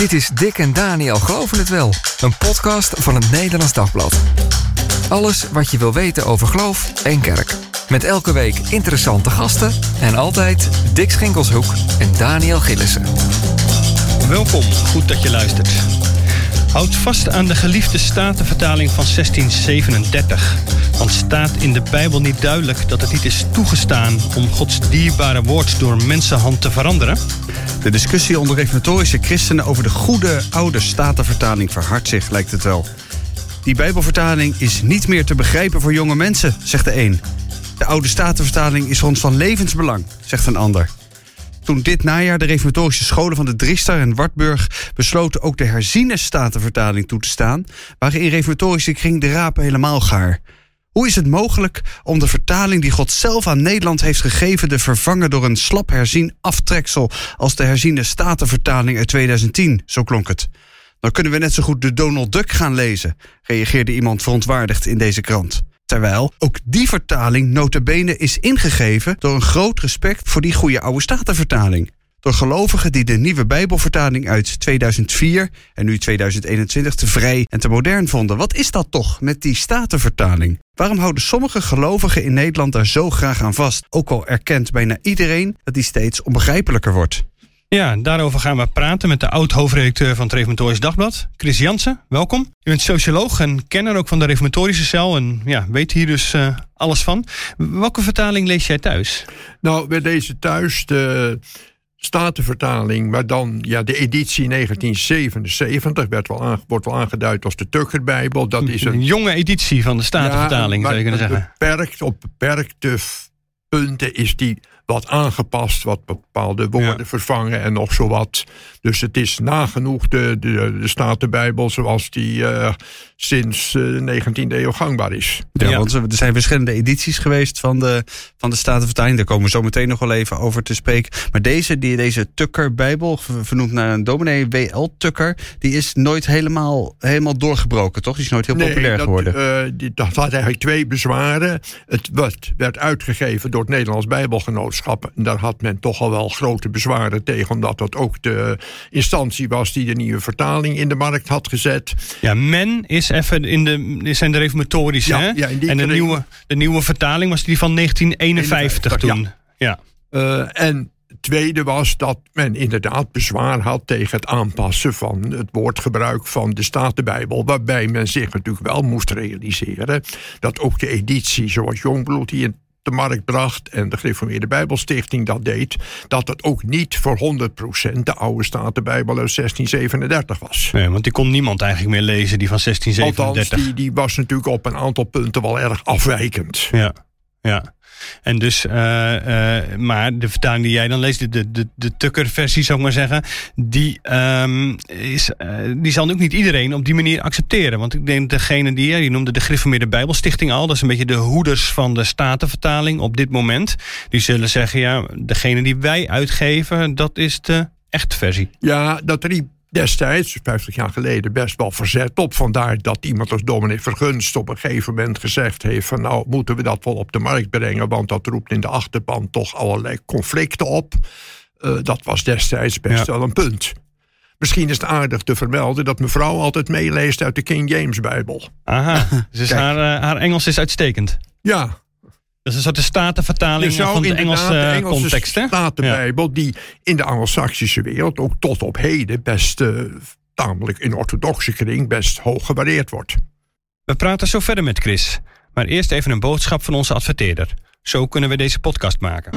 Dit is Dick en Daniel Geloven het Wel, een podcast van het Nederlands Dagblad. Alles wat je wil weten over geloof en kerk. Met elke week interessante gasten en altijd Dick Schinkelshoek en Daniel Gillissen. Welkom, goed dat je luistert. Houd vast aan de geliefde statenvertaling van 1637. Want staat in de Bijbel niet duidelijk dat het niet is toegestaan om Gods dierbare woord door mensenhand te veranderen? De discussie onder reformatorische christenen over de goede oude statenvertaling verhardt zich, lijkt het wel. Die Bijbelvertaling is niet meer te begrijpen voor jonge mensen, zegt de een. De oude statenvertaling is ons van levensbelang, zegt een ander. Toen dit najaar de reformatorische scholen van de Driester en Wartburg besloten ook de herziene statenvertaling toe te staan, waren in reformatorische kring de rapen helemaal gaar. Hoe is het mogelijk om de vertaling die God zelf aan Nederland heeft gegeven te vervangen door een slap herzien aftreksel als de herziene statenvertaling uit 2010? Zo klonk het. Dan kunnen we net zo goed de Donald Duck gaan lezen, reageerde iemand verontwaardigd in deze krant. Terwijl ook die vertaling notabene is ingegeven door een groot respect voor die goede oude statenvertaling. Door gelovigen die de nieuwe Bijbelvertaling uit 2004 en nu 2021 te vrij en te modern vonden. Wat is dat toch met die statenvertaling? Waarom houden sommige gelovigen in Nederland daar zo graag aan vast? Ook al erkent bijna iedereen dat die steeds onbegrijpelijker wordt. Ja, daarover gaan we praten met de oud-hoofdredacteur van het Reformatorisch Dagblad, Chris Jansen. Welkom. U bent socioloog en kenner ook van de Reformatorische cel en ja, weet hier dus uh, alles van. Welke vertaling lees jij thuis? Nou, we lezen thuis de Statenvertaling, maar dan ja, de editie 1977 werd wel aan, wordt wel aangeduid als de Tukkerbijbel. Dat is een, een jonge editie van de Statenvertaling, ja, zou je kunnen zeggen. Beperkt, op beperkte punten is die wat aangepast, wat bepaalde woorden vervangen en nog zo wat. Dus het is nagenoeg de, de, de Statenbijbel zoals die uh, sinds uh, de 19e eeuw gangbaar is. Ja, ja, want er zijn verschillende edities geweest van de, van de Statenvertaling. Daar komen we zo meteen nog wel even over te spreken. Maar deze, die, deze Tukker-bijbel, vernoemd naar een dominee W.L. Tukker... die is nooit helemaal, helemaal doorgebroken, toch? Die is nooit heel populair dat, geworden. Uh, die, dat had eigenlijk twee bezwaren. Het werd, werd uitgegeven door het Nederlands Bijbelgenootschap. En daar had men toch al wel grote bezwaren tegen... omdat dat ook de instantie was die de nieuwe vertaling in de markt had gezet. Ja, men is even in de, zijn de reformatorische, ja, hè? Ja, en de nieuwe, de nieuwe vertaling was die van 1951 toen. Ja. Uh, en tweede was dat men inderdaad bezwaar had tegen het aanpassen van het woordgebruik van de Statenbijbel. Waarbij men zich natuurlijk wel moest realiseren dat ook de editie zoals Jongbloed die in de markt bracht en de Gereformeerde Bijbelstichting dat deed, dat het ook niet voor 100% de oude Statenbijbel uit 1637 was. Nee, want die kon niemand eigenlijk meer lezen, die van 1637. Althans, die, die was natuurlijk op een aantal punten wel erg afwijkend. Ja, ja. En dus, uh, uh, maar de vertaling die jij dan leest, de, de, de Tukker-versie zou ik maar zeggen, die, um, is, uh, die zal ook niet iedereen op die manier accepteren. Want ik denk degene die, die noemde de Griffemeerde Bijbelstichting al, dat is een beetje de hoeders van de Statenvertaling op dit moment. Die zullen zeggen, ja, degene die wij uitgeven, dat is de echte versie. Ja, dat riep destijds, 50 jaar geleden, best wel verzet op. Vandaar dat iemand als dominee Vergunst op een gegeven moment gezegd heeft... van nou, moeten we dat wel op de markt brengen... want dat roept in de achterban toch allerlei conflicten op. Uh, dat was destijds best ja. wel een punt. Misschien is het aardig te vermelden dat mevrouw altijd meeleest uit de King James Bijbel. Aha, dus haar, uh, haar Engels is uitstekend. Ja, dat is een soort de statenvertaling van de Engelse, de Engelse context. Hè? Statenbijbel, ja. die in de Anglo-Saxische wereld ook tot op heden best uh, tamelijk in orthodoxe kring best hoog gewaardeerd wordt. We praten zo verder met Chris. Maar eerst even een boodschap van onze adverteerder. Zo kunnen we deze podcast maken.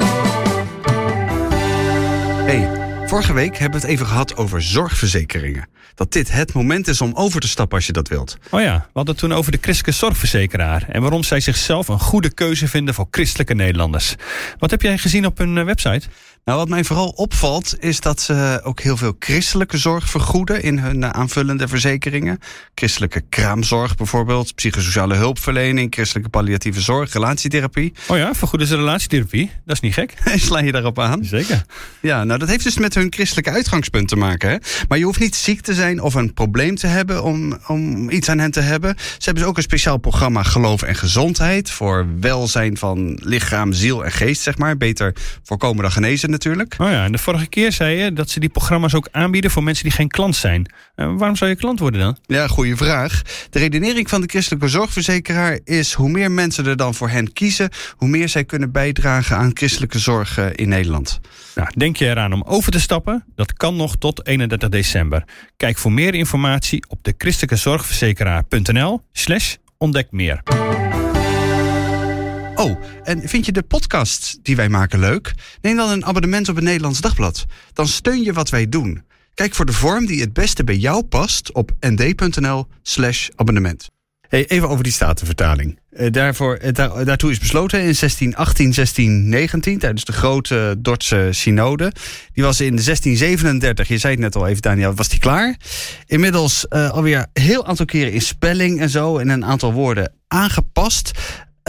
Hey. Vorige week hebben we het even gehad over zorgverzekeringen. Dat dit het moment is om over te stappen als je dat wilt. Oh ja, we hadden toen over de christelijke zorgverzekeraar. En waarom zij zichzelf een goede keuze vinden voor christelijke Nederlanders. Wat heb jij gezien op hun website? Nou, wat mij vooral opvalt is dat ze ook heel veel christelijke zorg vergoeden in hun aanvullende verzekeringen. Christelijke kraamzorg bijvoorbeeld, psychosociale hulpverlening, christelijke palliatieve zorg, relatietherapie. Oh ja, vergoeden ze relatietherapie? Dat is niet gek. Sla je daarop aan? Zeker. Ja, nou dat heeft dus met hun christelijke uitgangspunt te maken. Hè? Maar je hoeft niet ziek te zijn zijn of een probleem te hebben om, om iets aan hen te hebben. Ze hebben dus ook een speciaal programma Geloof en Gezondheid voor welzijn van lichaam, ziel en geest, zeg maar. Beter voorkomen dan genezen natuurlijk. Oh ja, en de vorige keer zei je dat ze die programma's ook aanbieden voor mensen die geen klant zijn. Uh, waarom zou je klant worden dan? Ja, goede vraag. De redenering van de christelijke zorgverzekeraar is hoe meer mensen er dan voor hen kiezen, hoe meer zij kunnen bijdragen aan christelijke zorg eh, in Nederland. Nou, denk je eraan om over te stappen? Dat kan nog tot 31 december. Kijk voor meer informatie op de christelijkezorgverzekeraar.nl slash ontdek meer. Oh, en vind je de podcast die wij maken leuk? Neem dan een abonnement op het Nederlands Dagblad. Dan steun je wat wij doen. Kijk voor de vorm die het beste bij jou past op nd.nl slash abonnement. Hey, even over die statenvertaling. Uh, daarvoor, daar, daartoe is besloten in 1618, 1619, tijdens de grote Dordtse synode. Die was in 1637, je zei het net al even Daniel, was die klaar. Inmiddels uh, alweer heel aantal keren in spelling en zo, en een aantal woorden aangepast.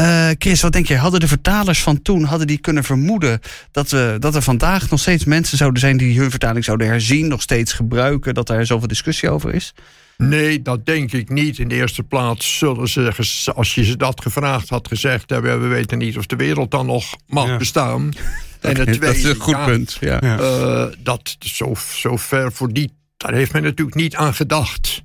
Uh, Chris, wat denk je? Hadden de vertalers van toen hadden die kunnen vermoeden dat, we, dat er vandaag nog steeds mensen zouden zijn die hun vertaling zouden herzien, nog steeds gebruiken, dat er zoveel discussie over is? Nee, dat denk ik niet. In de eerste plaats zullen ze, als je ze dat gevraagd had, gezegd hebben: we weten niet of de wereld dan nog mag ja. bestaan. En het tweede, dat is een goed ja, punt. Ja. Uh, dat zo, zo ver voor die, daar heeft men natuurlijk niet aan gedacht.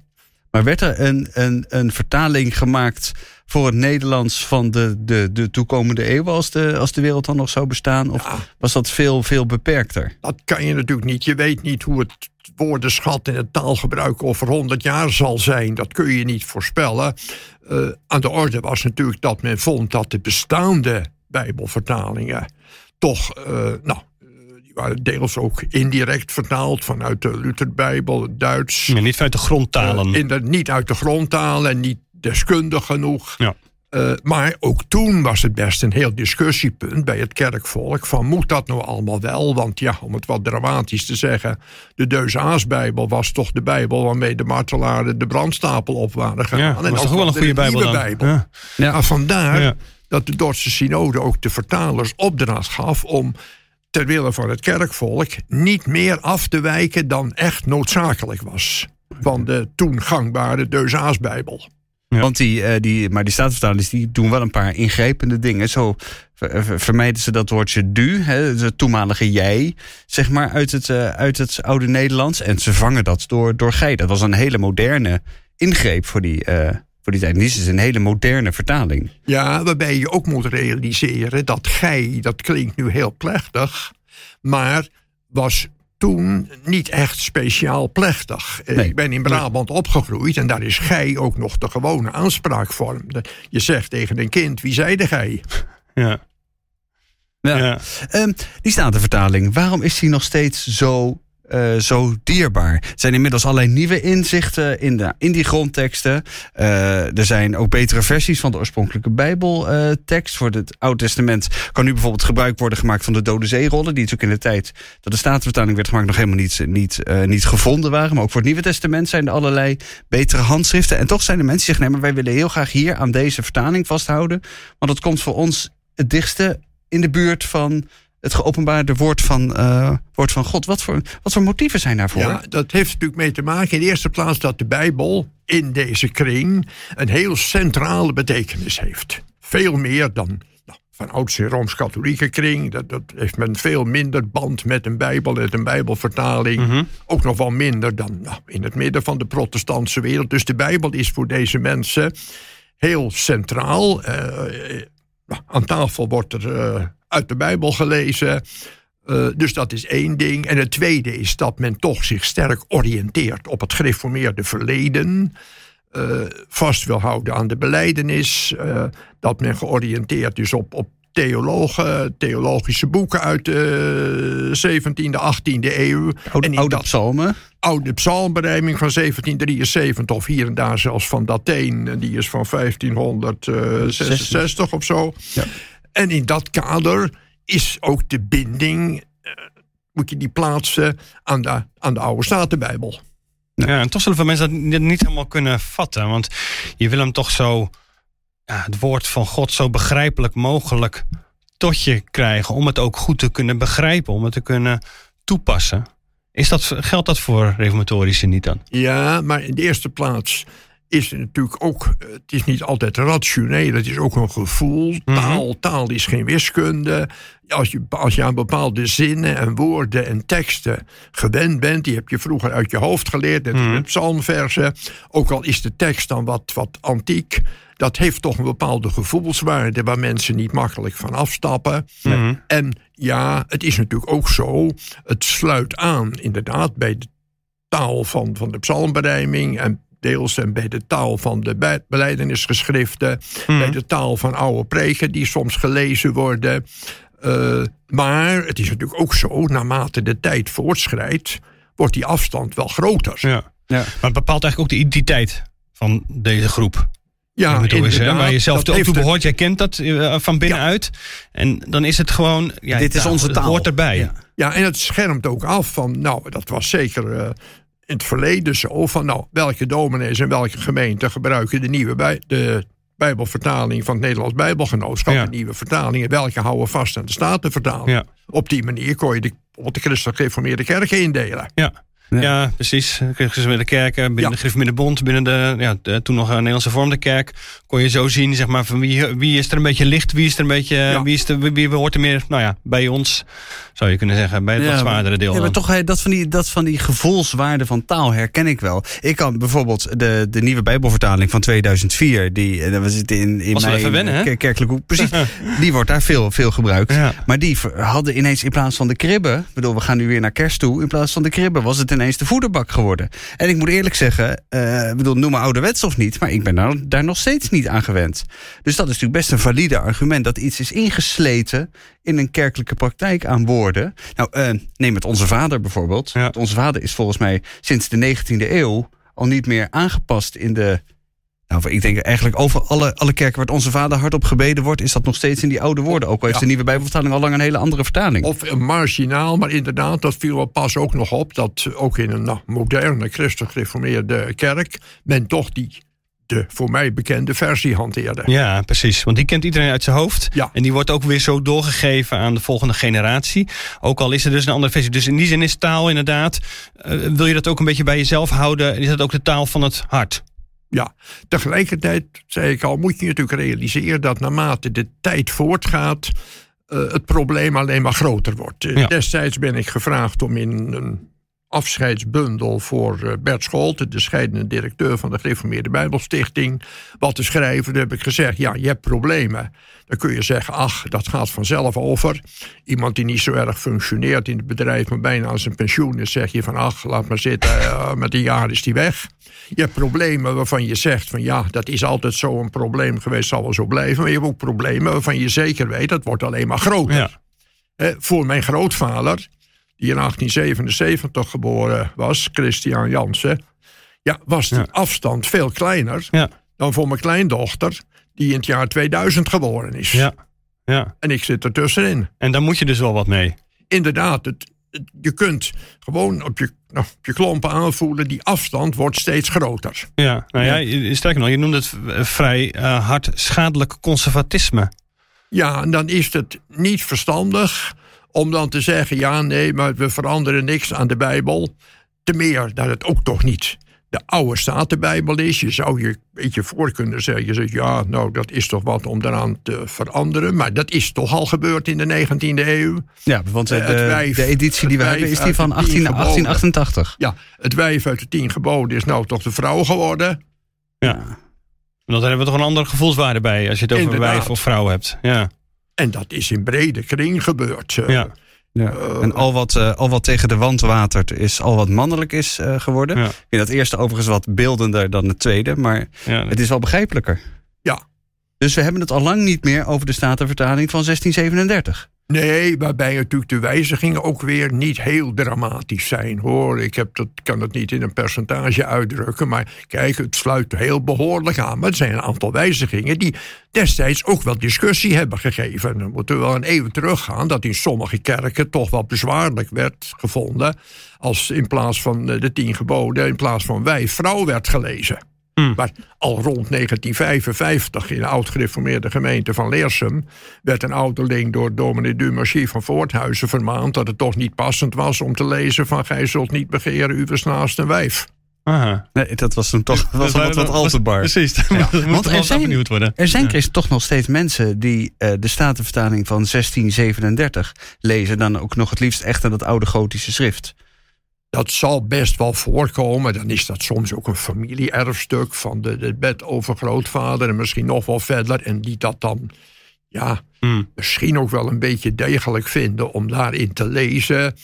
Maar werd er een, een, een vertaling gemaakt voor het Nederlands van de, de, de toekomende eeuw als de, als de wereld dan nog zou bestaan? Of ja. was dat veel, veel beperkter? Dat kan je natuurlijk niet. Je weet niet hoe het woordenschat en het taalgebruik over 100 jaar zal zijn. Dat kun je niet voorspellen. Uh, aan de orde was natuurlijk dat men vond dat de bestaande Bijbelvertalingen toch, uh, nou, deels ook indirect vertaald vanuit de Lutherbijbel, het Duits. Ja, niet uit de grondtalen. Uh, in de, niet uit de grondtalen en niet deskundig genoeg. Ja. Uh, maar ook toen was het best een heel discussiepunt bij het kerkvolk. Van moet dat nou allemaal wel? Want ja, om het wat dramatisch te zeggen. De Deusaasbijbel was toch de Bijbel waarmee de martelaren de brandstapel op waren gegaan. Ja, en was toch wel een goede Bijbel dan? Bijbel. Ja. Ja. Maar vandaar dat de Dordtse synode ook de vertalers opdracht gaf om ter wille van het kerkvolk niet meer af te wijken dan echt noodzakelijk was. Van de toen gangbare Deusaasbijbel. Ja. Want die, uh, die, maar die staatvertalers die doen wel een paar ingrijpende dingen. Zo ver, vermijden ze dat woordje du, hè, het toenmalige jij, zeg maar, uit het, uh, uit het oude Nederlands. En ze vangen dat door, door gij. Dat was een hele moderne ingreep voor die, uh, voor die tijd. En dit is een hele moderne vertaling. Ja, waarbij je ook moet realiseren dat gij, dat klinkt nu heel plechtig, maar was toen niet echt speciaal plechtig. Nee, ik ben in Brabant opgegroeid en daar is gij ook nog de gewone aanspraakvorm. Je zegt tegen een kind, wie zei de gij? Ja. Ja. ja. Um, die Statenvertaling, waarom is die nog steeds zo uh, zo dierbaar. Er zijn inmiddels allerlei nieuwe inzichten in, de, in die grondteksten. Uh, er zijn ook betere versies van de oorspronkelijke Bijbeltekst. Voor het Oude Testament kan nu bijvoorbeeld gebruik worden gemaakt van de Dode Zeerollen. Die natuurlijk in de tijd dat de Statenvertaling werd gemaakt nog helemaal niet, niet, niet gevonden waren. Maar ook voor het Nieuwe Testament zijn er allerlei betere handschriften. En toch zijn er mensen die zeggen, nee, maar wij willen heel graag hier aan deze vertaling vasthouden. Want dat komt voor ons het dichtste in de buurt van het geopenbaarde woord van, uh, woord van God. Wat voor, wat voor motieven zijn daarvoor? Ja, dat heeft natuurlijk mee te maken in de eerste plaats dat de Bijbel in deze kring een heel centrale betekenis heeft. Veel meer dan nou, van ouds in Rooms-Katholieke kring. Dat, dat, heeft men veel minder band met een Bijbel en een Bijbelvertaling. Mm -hmm. Ook nog wel minder dan nou, in het midden van de protestantse wereld. Dus de Bijbel is voor deze mensen heel centraal. Uh, nou, aan tafel wordt er uh, uit de Bijbel gelezen. Uh, dus dat is één ding. En het tweede is dat men toch zich sterk oriënteert op het gereformeerde verleden. Uh, vast wil houden aan de beleidenis. Uh, dat men georiënteerd is op, op theologen, theologische boeken uit de 17e, 18e eeuw. Oude, en oude psalmen? Oude psalmberijming van 1773 of hier en daar zelfs van Dateen. Die is van 1566 of zo. Ja. En in dat kader is ook de binding, uh, moet je die plaatsen aan de, aan de oude Statenbijbel. Ja, en toch zullen veel mensen dat niet helemaal kunnen vatten. Want je wil hem toch zo, ja, het woord van God zo begrijpelijk mogelijk tot je krijgen. Om het ook goed te kunnen begrijpen, om het te kunnen toepassen. Is dat, geldt dat voor reformatorische niet dan? Ja, maar in de eerste plaats is natuurlijk ook, het is niet altijd rationeel, het is ook een gevoel. Taal, taal is geen wiskunde. Als je, als je aan bepaalde zinnen en woorden en teksten gewend bent, die heb je vroeger uit je hoofd geleerd, net mm. psalmversen, ook al is de tekst dan wat, wat antiek, dat heeft toch een bepaalde gevoelswaarde waar mensen niet makkelijk van afstappen. En ja, het is natuurlijk ook zo, het sluit aan inderdaad bij de taal van, van de psalmberijming en deels en bij de taal van de beleidenisgeschriften, bij de taal van oude preken die soms gelezen worden. Uh, maar het is natuurlijk ook zo, naarmate de tijd voortschrijdt, wordt die afstand wel groter. Ja. Ja. Maar het bepaalt eigenlijk ook de identiteit van deze groep. Ja, is, hè, waar je zelf ook toe behoort. Jij kent dat uh, van binnenuit. Ja. En dan is het gewoon... Ja, Dit is onze taal. Het hoort erbij. Ja. ja. en het schermt ook af van... Nou, dat was zeker uh, in het verleden zo. Van nou, welke dominees en welke gemeenten gebruiken de nieuwe bij, de Bijbelvertaling van het Nederlands Bijbelgenootschap. De nieuwe vertalingen. Welke houden vast aan de Statenvertaling. Op die manier kon je de, de christelijk gereformeerde kerken indelen. Ja. Ja, precies. de kerken, binnen ja. de Griffemidde Bond, binnen de, ja, de, toen nog een Nederlandse vormde kerk, kon je zo zien, zeg maar, van wie, wie is er een beetje licht, wie is er een beetje, wie, is er, wie, wie hoort er meer, nou ja, bij ons, zou je kunnen zeggen, bij het wat zwaardere deel. Ja, maar toch, dat van, die, dat van die gevoelswaarde van taal herken ik wel. Ik kan bijvoorbeeld de, de nieuwe Bijbelvertaling van 2004, die, eh, we zitten in, in mijn wennen, kerkelijk hoek, precies, die wordt daar veel, veel gebruikt. Maar die hadden ineens in plaats van de kribben, bedoel, we gaan nu weer naar kerst toe, in plaats van de kribben was het ineens de voederbak geworden. En ik moet eerlijk zeggen, uh, bedoel, noem me ouderwets of niet, maar ik ben daar, daar nog steeds niet aan gewend. Dus dat is natuurlijk best een valide argument dat iets is ingesleten in een kerkelijke praktijk aan woorden. Nou, uh, neem het Onze Vader bijvoorbeeld. Ja. Onze Vader is volgens mij sinds de 19e eeuw al niet meer aangepast in de nou, ik denk eigenlijk over alle, alle kerken waar onze vader hardop gebeden wordt, is dat nog steeds in die oude woorden. Ook al heeft de nieuwe Bijbelvertaling al lang een hele andere vertaling. Of marginaal, maar inderdaad, dat viel wel pas ook nog op. Dat ook in een nou, moderne christelijk gereformeerde kerk men toch die de voor mij bekende versie hanteerde. Ja, precies. Want die kent iedereen uit zijn hoofd. Ja. En die wordt ook weer zo doorgegeven aan de volgende generatie. Ook al is er dus een andere versie. Dus in die zin is taal inderdaad. Uh, wil je dat ook een beetje bij jezelf houden? Is dat ook de taal van het hart? Ja, tegelijkertijd, zei ik al, moet je natuurlijk realiseren dat naarmate de tijd voortgaat, uh, het probleem alleen maar groter wordt. Ja. Destijds ben ik gevraagd om in een afscheidsbundel voor uh, Bert Scholte, de scheidende directeur van de Gereformeerde Bijbelstichting, wat te schrijven. Toen heb ik gezegd: ja, je hebt problemen. Dan kun je zeggen: ach, dat gaat vanzelf over. Iemand die niet zo erg functioneert in het bedrijf, maar bijna aan zijn pensioen is, zeg je van: ach, laat maar zitten, uh, met een jaar is die weg. Je hebt problemen waarvan je zegt: van ja, dat is altijd zo een probleem geweest, zal wel zo blijven. Maar je hebt ook problemen waarvan je zeker weet dat wordt alleen maar groter. Ja. Eh, voor mijn grootvader die in 1877 geboren was, Christian Jansen, ja, was die afstand veel kleiner ja. dan voor mijn kleindochter, die in het jaar 2000 geboren is. Ja. Ja. En ik zit er tussenin. En daar moet je dus wel wat mee. Inderdaad, het, je kunt gewoon op je, nou, op je klompen aanvoelen, die afstand wordt steeds groter. Ja, nou ja, ja. sterker nog, je noemt het vrij uh, hard schadelijk conservatisme. Ja, en dan is het niet verstandig om dan te zeggen, ja nee, maar we veranderen niks aan de Bijbel. Te meer dat het ook toch niet de oude Statenbijbel is. Je zou je een beetje voor kunnen zeggen, je zegt, ja, nou dat is toch wat om daaraan te veranderen. Maar dat is toch al gebeurd in de 19e eeuw. Ja, want uh, de, wijf, de, editie die we hebben is die van 18, 1888. Ja, het wijf uit de tien geboden is nou toch de vrouw geworden. Ja. Dan hebben we toch een andere gevoelswaarde bij als je het over Inderdaad. wijf of vrouw hebt. Ja. En dat is in brede kring gebeurd. Eh. Ja. Ja. Uh, en al wat, uh, al wat tegen de wand watert is al wat mannelijk is uh, geworden. Ja. Ik vind dat eerste overigens wat beeldender dan het tweede, maar ja, het is wel begrijpelijker. Ja. Dus we hebben het al lang niet meer over de Statenvertaling van 1637. Nee, waarbij natuurlijk de wijzigingen ook weer niet heel dramatisch zijn hoor. Ik heb dat, kan het niet in een percentage uitdrukken, maar kijk, het sluit heel behoorlijk aan. Maar er zijn een aantal wijzigingen die destijds ook wel discussie hebben gegeven. Dan moeten we wel een even teruggaan dat in sommige kerken toch wel bezwaarlijk werd gevonden. als in plaats van de tien geboden, in plaats van wij, vrouw werd gelezen. Hmm. Maar al rond 1955 in de oud-gereformeerde gemeente van Leersum... werd een ouderling door dominee Dumarchie van Voorthuizen vermaand... dat het toch niet passend was om te lezen van... gij zult niet begeren uw naast een wijf. Aha. Nee, dat was toen toch was wat, wat was- al te bar. Precies, dat moet Want toch er wel zijn- benieuwd worden. Er zijn Ja. Chris, toch nog steeds mensen die eh, de Statenvertaling van 1637 lezen... dan ook nog het liefst echt aan dat oude gotische schrift. Dat zal best wel voorkomen. Dan is dat soms ook een familieerfstuk van de, de bedovergrootvader... en misschien nog wel verder. En die dat dan ja, Hmm. misschien ook wel een beetje degelijk vinden om daarin te lezen.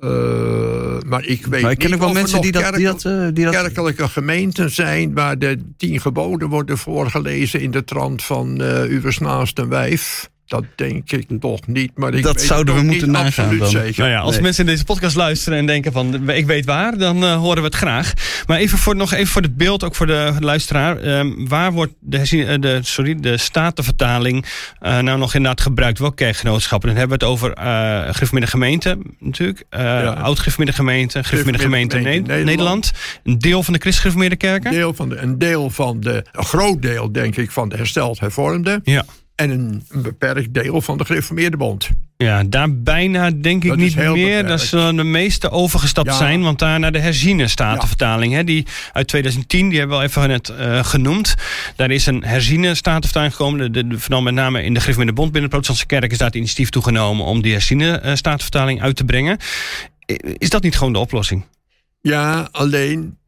Eh, maar ik weet Maar ik ken niet ook wel of er mensen die dat, die kerk- dat, eh, die dat kerkelijke gemeenten zijn waar de tien geboden worden voorgelezen in de trant van eh uw naast een wijf. Dat denk ik toch niet. Maar ik Dat weet zouden we moeten nagaan absoluut dan. zeker. Nou ja, als Nee. mensen in deze podcast luisteren en denken van ik weet waar, dan eh, horen we het graag. Maar even voor, nog even voor het beeld, ook voor de luisteraar. Ehm, waar wordt de, eh, de, sorry, de statenvertaling eh, nou nog inderdaad gebruikt? Welke kerkgenootschappen? Dan hebben we het over eh Griffemidde gemeente natuurlijk. eh Oud-Griffemidde gemeente, Griffemidde gemeente Gemeente Ne- Nederland. Een deel van de Christgriffemidde kerken. Deel van de, een deel van de, een groot deel denk ik van de hersteld hervormde. Ja. En een, een beperkt deel van de gereformeerde bond. Ja, daar bijna denk ik Dat niet meer. beperkt. Dat zullen de meeste overgestapt Ja. zijn. Want daar naar de herziene statenvertaling. Hè, die uit 2010, die hebben we al even net eh, genoemd. Daar is een herziene statenvertaling gekomen. De, de, de- vooral met name in de Griff de Bond binnen de protestantse kerk... is daar het initiatief toegenomen om die herziene eh, statenvertaling uit te brengen. Is dat niet gewoon de oplossing? Ja, alleen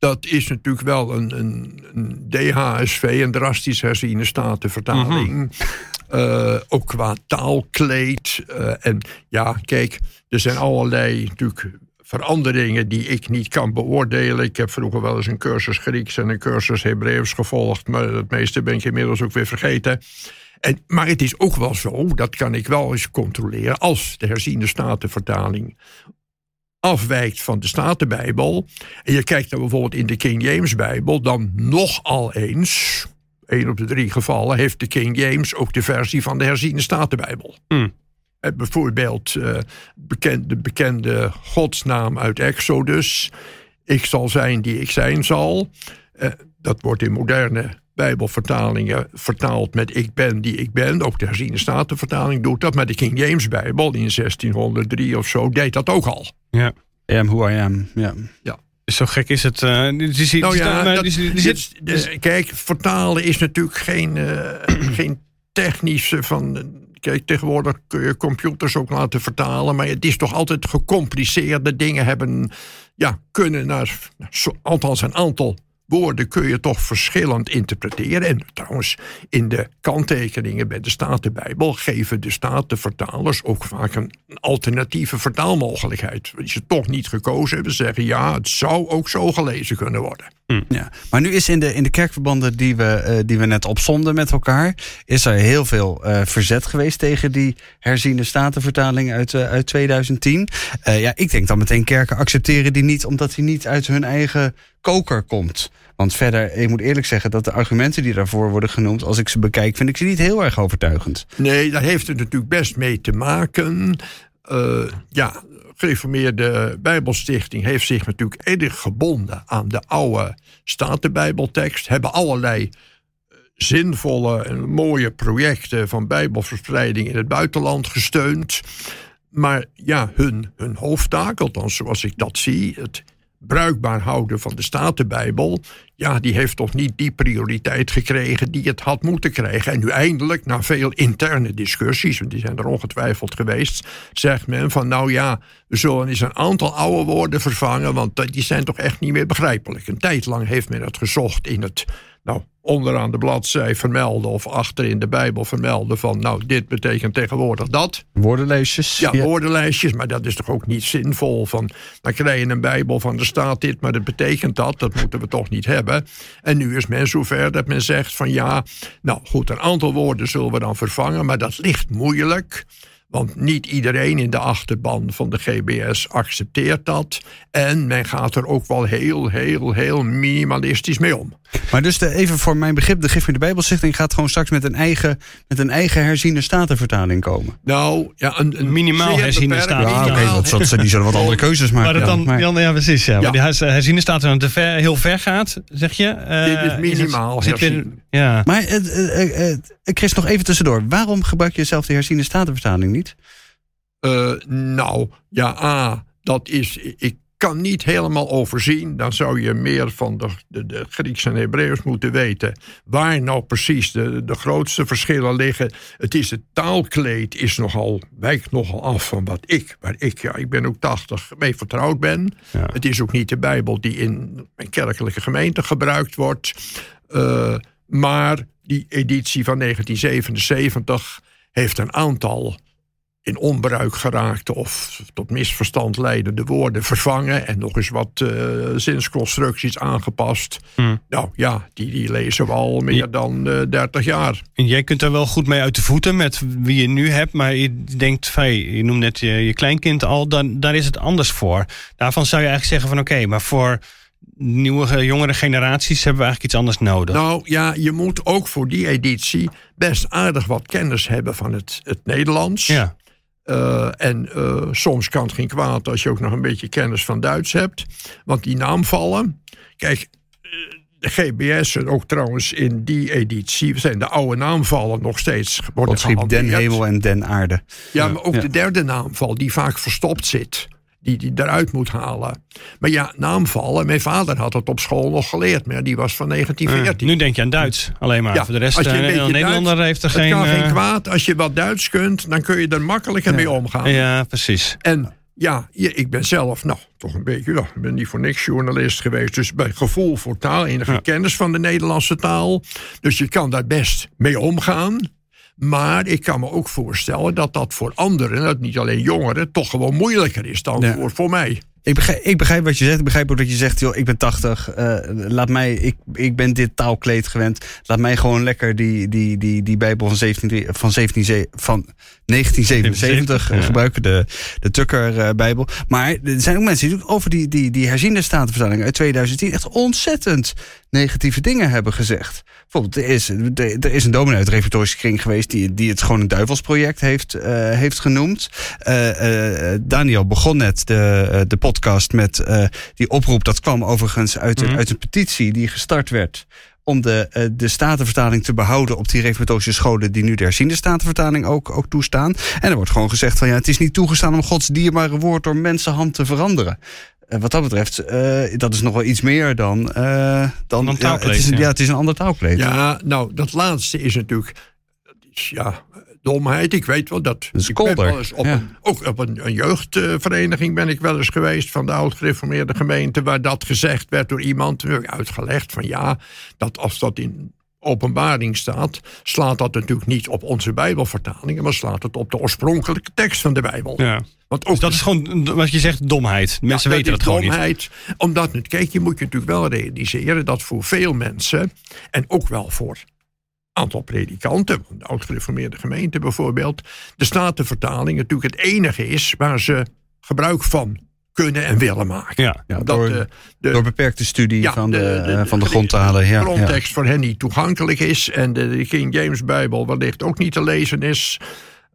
dat is natuurlijk wel een, een, een DHSV, een drastisch herziene statenvertaling. Eh, ook qua taalkleed. eh, en ja, kijk, er zijn allerlei natuurlijk veranderingen die ik niet kan beoordelen. Ik heb vroeger wel eens een cursus Grieks en een cursus Hebreeuws gevolgd, maar het meeste ben ik inmiddels ook weer vergeten. En, maar het is ook wel zo, dat kan ik wel eens controleren, als de herziende statenvertaling afwijkt van de Statenbijbel. En je kijkt dan bijvoorbeeld in de King James Bijbel, dan nogal eens, één op de drie gevallen, heeft de King James ook de versie van de herziene Statenbijbel. Eh, Bijvoorbeeld eh, bekend, de bekende godsnaam uit Exodus. Ik zal zijn die ik zijn zal. Eh, dat wordt in moderne Bijbelvertalingen vertaald met ik ben die ik ben. Ook de herziene Statenvertaling doet dat. Maar de King James Bijbel in 1603 of zo deed dat ook al. Ja. I am who I am. Ja. Dus zo gek is het. ja, kijk, vertalen is natuurlijk geen, eh, geen technische van. Kijk, tegenwoordig kun je computers ook laten vertalen, maar het is toch altijd gecompliceerde dingen hebben. Ja, kunnen naar. Althans, een aantal woorden kun je toch verschillend interpreteren. En trouwens, in de kanttekeningen bij de Statenbijbel geven de Statenvertalers ook vaak een alternatieve vertaalmogelijkheid. Die ze toch niet gekozen hebben, zeggen ja, het zou ook zo gelezen kunnen worden. Ja. Maar nu is in de, in de kerkverbanden die we, eh, die we net opzonden met elkaar... is er heel veel eh, verzet geweest tegen die herziende statenvertaling uit, eh, uit 2010. Eh, ja, ik denk dan meteen kerken accepteren die niet... omdat die niet uit hun eigen koker komt. Want verder, ik moet eerlijk zeggen dat de argumenten die daarvoor worden genoemd... als ik ze bekijk, vind ik ze niet heel erg overtuigend. Nee, daar heeft het natuurlijk best mee te maken. Eh, ja, gereformeerde Bijbelstichting heeft zich natuurlijk erg gebonden aan de oude Statenbijbeltekst. Hebben allerlei eh, zinvolle en mooie projecten van Bijbelverspreiding in het buitenland gesteund. Maar ja, hun, hun hoofdtaak, althans zoals ik dat zie, het bruikbaar houden van de Statenbijbel, ja, die heeft toch niet die prioriteit gekregen die het had moeten krijgen. En nu eindelijk, na veel interne discussies, want die zijn er ongetwijfeld geweest, zegt men van nou ja, we zullen eens een aantal oude woorden vervangen, want die zijn toch echt niet meer begrijpelijk. Een tijd lang heeft men het gezocht in het, nou, onderaan de bladzij vermelden of achter in de Bijbel vermelden van nou, dit betekent tegenwoordig dat. Woordenlijstjes. Ja, woordenlijstjes, maar dat is toch ook niet zinvol. Van, dan krijg je een Bijbel van er staat dit, maar dat betekent dat. Dat moeten we toch niet hebben. En nu is men zover dat men zegt van ja, nou goed, een aantal woorden zullen we dan vervangen, maar dat ligt moeilijk. Want niet iedereen in de achterban van de GBS accepteert dat. En men gaat er ook wel heel, heel, heel minimalistisch mee om. Maar dus de, even voor mijn begrip, de Gif in de Bijbelstichting gaat gewoon straks met een eigen, met een eigen herziende statenvertaling komen. Nou, ja, een, een Minimaal herziende beperkt- statenvertaling. Ja, oké, dat, dat, die zullen wat andere keuzes maken. Maar dat dan, Ja, maar- ja, precies. Ja. Ja. Maar die herz- herziene staat er dan te ver, heel ver gaat, zeg je? Eh, Dit is het- minimaal zit weer- herzien. Ja. Maar eh, eh, eh, Chris, nog even tussendoor. Waarom gebruik je zelf de herziende statenvertaling niet? Eh, nou, ja, A, dat is. Ik kan niet helemaal overzien. Dan zou je meer van de, de, de Grieks en Hebreeuws moeten weten. Waar nou precies de, de grootste verschillen liggen. Het is het taalkleed is nogal, wijkt nogal af van wat ik, waar ik, ja, ik ben ook 80, mee vertrouwd ben. Ja. Het is ook niet de Bijbel die in mijn kerkelijke gemeente gebruikt wordt. Eh, maar die editie van 1977 heeft een aantal in onbruik geraakte of tot misverstand leidende woorden vervangen en nog eens wat eh, zinsconstructies aangepast. Hmm. Nou ja, die, die lezen we al meer Ja. dan eh 30 jaar. En jij kunt er wel goed mee uit de voeten met wie je nu hebt. Maar je denkt, van, hey, je noemt net je, je kleinkind al, dan, daar is het anders voor. Daarvan zou je eigenlijk zeggen van oké, maar voor nieuwe, jongere generaties hebben we eigenlijk iets anders nodig. Nou ja, je moet ook voor die editie best aardig wat kennis hebben van het, het Nederlands. ja. Eh, en eh, soms kan het geen kwaad als je ook nog een beetje kennis van Duits hebt. Want die naamvallen. Kijk, eh, de GBS en ook trouwens in die editie zijn de oude naamvallen nog steeds worden God schiep den hemel en den aarde. Ja, maar ook Ja. de derde naamval die vaak verstopt zit. Die die eruit moet halen. Maar ja, naamvallen. Mijn vader had het op school nog geleerd. Maar die was van 1914. Nu denk je aan Duits alleen maar. Ja, Voor de rest, als je een eh, beetje een Nederlander Duits- heeft er het geen... kan geen eh, kwaad. Als je wat Duits kunt, dan kun je er makkelijker mee omgaan. Ja, precies. En ja, ik ben zelf, nou, toch een beetje, nou, ik ben niet voor niks journalist geweest. Dus bij gevoel voor taal, enige Ja. kennis van de Nederlandse taal. Dus je kan daar best mee omgaan. Maar ik kan me ook voorstellen dat dat voor anderen, dat niet alleen jongeren, toch gewoon moeilijker is dan Ja. voor, voor mij. Ik begrijp, ik begrijp wat je zegt. Ik begrijp ook dat je zegt, joh, ik ben 80. eh, laat mij, ik, ik ben dit taalkleed gewend. Laat mij gewoon lekker die, die, die, die Bijbel van, 17, van, 17, ze- van 1977 Ja. gebruiken. De, de Tucker-Bijbel. maar er zijn ook mensen die ook over die, die, die herziende statenvertaling uit 2010 echt ontzettend negatieve dingen hebben gezegd. Bijvoorbeeld, er is, er, is een dominee uit de reformatorische kring geweest die, die het gewoon een duivelsproject heeft, eh, heeft genoemd. Eh, eh, Daniel begon net de, de podcast met die oproep. Dat kwam overigens uit, een- Mhm. uit een petitie die gestart werd om de, de statenvertaling te behouden op die reformatorische scholen die nu de herziende statenvertaling ook, ook toestaan. En er wordt gewoon gezegd van ja, het is niet toegestaan om Gods dierbare woord door mensenhand te veranderen. Eh, wat dat betreft, eh, dat is nog wel iets meer dan. eh dan Dan ja, het is, een- ja. ja, het is een ander taalkleed. Ja, nou, dat laatste is natuurlijk, dat is, ja, domheid. Ik weet wel dat. ik ben wel eens op ja. een, ook op een, een jeugdvereniging ben ik wel eens geweest van de oud-gereformeerde gemeente, waar dat gezegd werd door iemand. Toen heb ik uitgelegd van ja, dat als dat in openbaring staat, slaat dat natuurlijk niet op onze Bijbelvertalingen, maar slaat het op de oorspronkelijke tekst van de Bijbel. Ja. Want ook Dus dat is gewoon wat je zegt, domheid. Mensen ja, weten dat is gewoon niet. domheid. Omdat, het- kijk, je moet je natuurlijk wel realiseren dat voor veel mensen, en ook wel voor een aantal predikanten, de oud-gereformeerde gemeente bijvoorbeeld, de Statenvertaling natuurlijk het enige is waar ze gebruik van kunnen en willen maken. Ja. Door, de, de, door beperkte studie ja, van de, de- de- eh, van de de- grondtalen. Ja, ja. grondtekst voor hen niet toegankelijk is en de, de King James Bijbel wellicht ook niet te lezen is.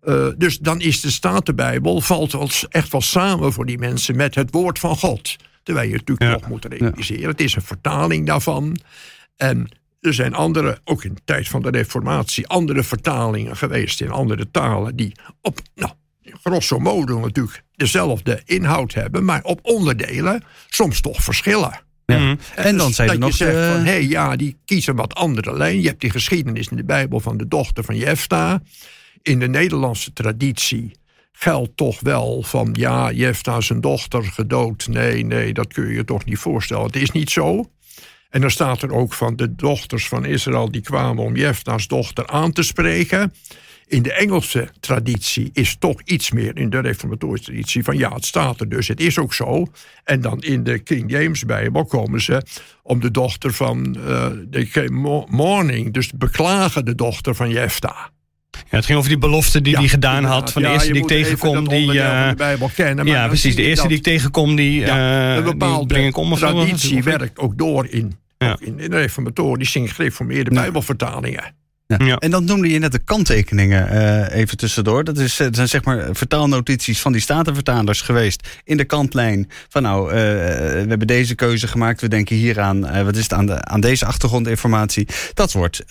Eh, dus dan is de Statenbijbel valt wel s- echt wel samen voor die mensen met het woord van God. Terwijl je natuurlijk Ja. nog moet realiseren. Het is een vertaling daarvan. En er zijn andere, ook in de tijd van de Reformatie, andere vertalingen geweest in andere talen. die op, nou, grosso modo natuurlijk dezelfde inhoud hebben, maar op onderdelen soms toch verschillen. Ja. Mhm. En dan Dus zijn er dat nog je zegt de- van, hé, hey, ja, die kiezen een wat andere lijn. Je hebt die geschiedenis in de Bijbel van de dochter van Jefta. In de Nederlandse traditie geldt toch wel van, ja, Jefta zijn dochter gedood. Nee, nee, dat kun je je toch niet voorstellen. Het is niet zo. En dan staat er ook van de dochters van Israël die kwamen om Jefta's dochter aan te spreken. In de Engelse traditie is toch iets meer in de reformatorische traditie van ja, het staat er dus, het is ook zo. En dan in de King James Bijbel komen ze om de dochter van eh, de Mo- Morning, dus de beklagende dochter van Jefta. Ja, het ging over die belofte die Ja, hij gedaan inderdaad. had. Van de Ja, eerste die ik tegenkom, die... eh, de Bijbel kennen. maar ja, precies. zie De eerste dat- die ik tegenkom, die, eh, een die bepaalde breng ik om. Of zo, traditie werkt ook door in, ook in, in de reformatorische gereformeerde bijbelvertalingen. Ja. Ja. En dan noemde je net de kanttekeningen eh, even tussendoor. Dat is, eh, zijn zeg maar vertaalnotities van die statenvertalers geweest in de kantlijn. Van nou, eh, we hebben deze keuze gemaakt. We denken hier aan, eh, wat is het, aan, de, aan deze achtergrondinformatie. Dat wordt,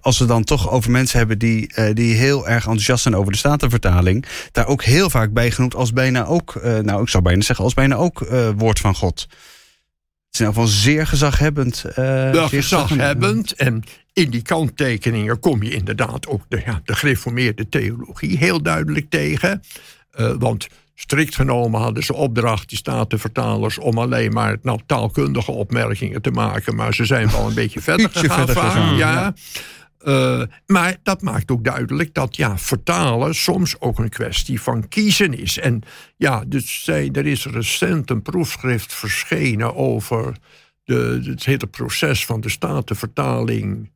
als we dan toch over mensen hebben die, die heel erg enthousiast zijn over de statenvertaling. Daar ook heel vaak bij genoemd als bijna ook, nou ik zou bijna zeggen, als bijna ook woord van God. Het is in ieder geval zeer gezaghebbend. zeer gezaghebbend. En in die kanttekeningen kom je inderdaad ook de, ja, de gereformeerde theologie heel duidelijk tegen. Eh, want strikt genomen hadden ze opdracht, die statenvertalers, om alleen maar nou, taalkundige opmerkingen te maken. Maar ze zijn wel een beetje verder gegaan. verder gegaan, ja. ja. Eh, maar dat maakt ook duidelijk dat ja, vertalen soms ook een kwestie van kiezen is. En ja, dus zij, er is recent een proefschrift verschenen over de, het hele proces van de statenvertaling.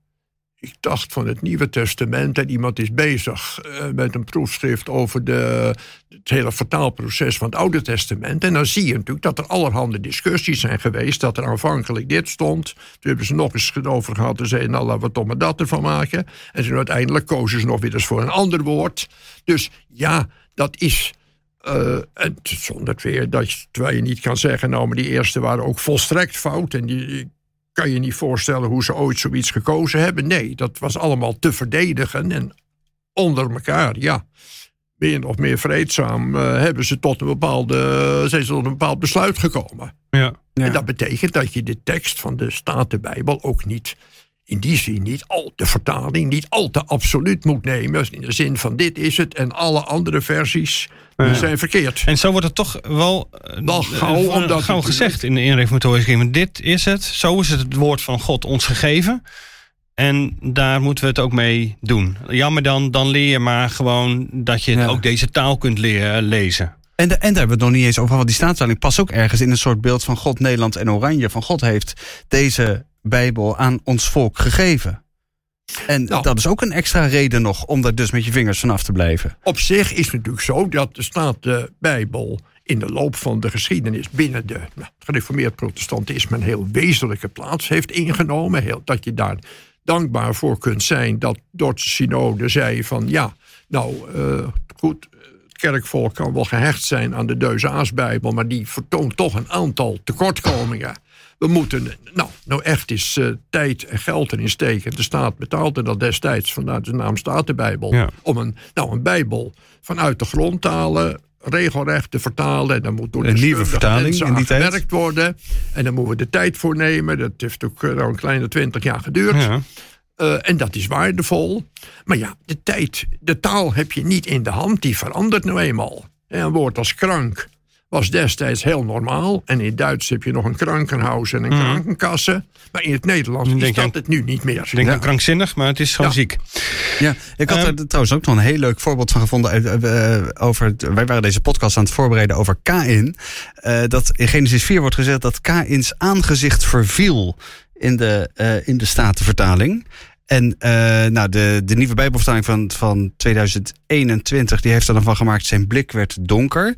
Ik dacht van het Nieuwe Testament en iemand is bezig eh, met een proefschrift over de, het hele vertaalproces van het Oude Testament. En dan zie je natuurlijk dat er allerhande discussies zijn geweest. Dat er aanvankelijk dit stond. Toen hebben ze nog eens over gehad en zeiden, nou laten we toch maar dat ervan maken. En toen uiteindelijk kozen ze nog weer eens voor een ander woord. Dus ja, dat is. eh, en zonder het weer dat je, terwijl je niet kan zeggen, nou, maar die eerste waren ook volstrekt fout. En die kan je niet voorstellen hoe ze ooit zoiets gekozen hebben. Nee, dat was allemaal te verdedigen. En onder elkaar, ja, meer of meer vreedzaam, eh, hebben ze tot een bepaalde, zijn ze tot een bepaald besluit gekomen. Ja. Ja. En dat betekent dat je de tekst van de Statenbijbel ook niet, in die zin niet al, de vertaling niet al te absoluut moet nemen. In de zin van dit is het en alle andere versies Ja. zijn verkeerd. En zo wordt het toch wel, Wel eh, gauw, eh, omdat gauw het- gezegd in de in reformatorische kerk. Dit is het, zo is het het woord van God ons gegeven. En daar moeten we het ook mee doen. Jammer dan, dan leer je maar gewoon dat je Ja. ook deze taal kunt leren lezen. En, de, en daar hebben we het nog niet eens over. Want die staatsvertaling past ook ergens in een soort beeld van God, Nederland en Oranje. Van God heeft deze Bijbel aan ons volk gegeven. En Nou. dat is ook een extra reden nog om daar dus met je vingers vanaf te blijven. Op zich is het natuurlijk zo dat de Statenbijbel in de loop van de geschiedenis binnen de nou, gereformeerd protestantisme een heel wezenlijke plaats heeft ingenomen. Heel, dat je daar dankbaar voor kunt zijn dat Dordtse synode zei van ja, nou eh, goed, het kerkvolk kan wel gehecht zijn aan de Deuze-Aasbijbel, maar die vertoont toch een aantal tekortkomingen. We moeten nou, nou echt eens eh, tijd en geld erin steken. De staat betaalde dat destijds vanuit de naam Statenbijbel. Ja. Om een, nou, een Bijbel vanuit de grondtalen regelrecht te vertalen. En dan moet door Een de nieuwe vertaling in die tijd. worden. En dan moeten we de tijd voor nemen. Dat heeft ook eh, nou, een kleine twintig jaar geduurd. Ja. Eh, en dat is waardevol. Maar ja, de tijd, de taal heb je niet in de hand. Die verandert nou eenmaal. En een woord als krank was destijds heel normaal. En in Duits heb je nog een krankenhuis en een krankenkasse. Maar in het Nederlands is denk dat aan- het nu niet meer. Ik denk aan krankzinnig, maar het is gewoon Ja. ziek. Ja, ik had Ehm, er trouwens ook nog een heel leuk voorbeeld van gevonden. uit, eh, eh, over, het- wij waren deze podcast aan het voorbereiden over Kain. Eh, dat in Genesis 4 wordt gezegd dat Kains aangezicht verviel in de, eh, in de Statenvertaling. En eh, nou, de, de nieuwe Bijbelvertaling van, van 2021 die heeft er dan van gemaakt: zijn blik werd donker.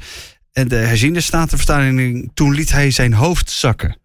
En de herziende Statenvertaling, toen liet hij zijn hoofd zakken.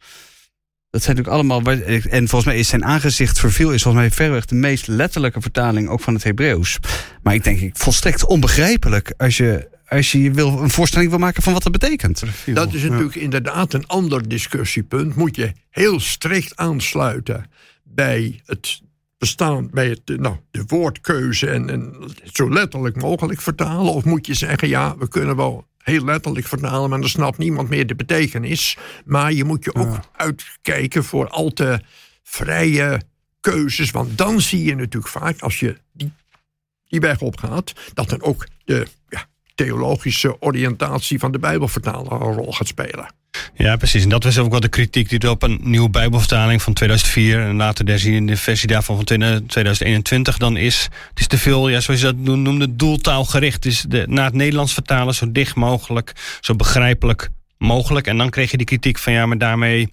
Dat zijn natuurlijk allemaal. En volgens mij is zijn aangezicht verviel, is volgens mij verreweg de meest letterlijke vertaling ook van het Hebreeuws. Maar ik denk ik volstrekt onbegrijpelijk als je, als je wil, een voorstelling wil maken van wat dat betekent. Dat is natuurlijk inderdaad een ander discussiepunt. Moet je heel strikt aansluiten bij het bestaan, bij het, nou, de woordkeuze en, en zo letterlijk mogelijk vertalen? Of moet je zeggen, ja, we kunnen wel heel letterlijk vertalen, maar dan snapt niemand meer de betekenis. Maar je moet je ook uitkijken voor al te vrije keuzes. Want dan zie je natuurlijk vaak, als je die die weg opgaat, dat dan ook de ja, theologische oriëntatie van de Bijbelvertaler een rol gaat spelen. Ja, precies. En dat was ook wel de kritiek die er op een nieuwe Bijbelvertaling van 2004 en later de versie daarvan van 2021 dan is. Het is te veel, ja, zoals je dat noemde, doeltaalgericht. Dus de, naar het Nederlands vertalen zo dicht mogelijk, zo begrijpelijk mogelijk. En dan kreeg je die kritiek van ja, maar daarmee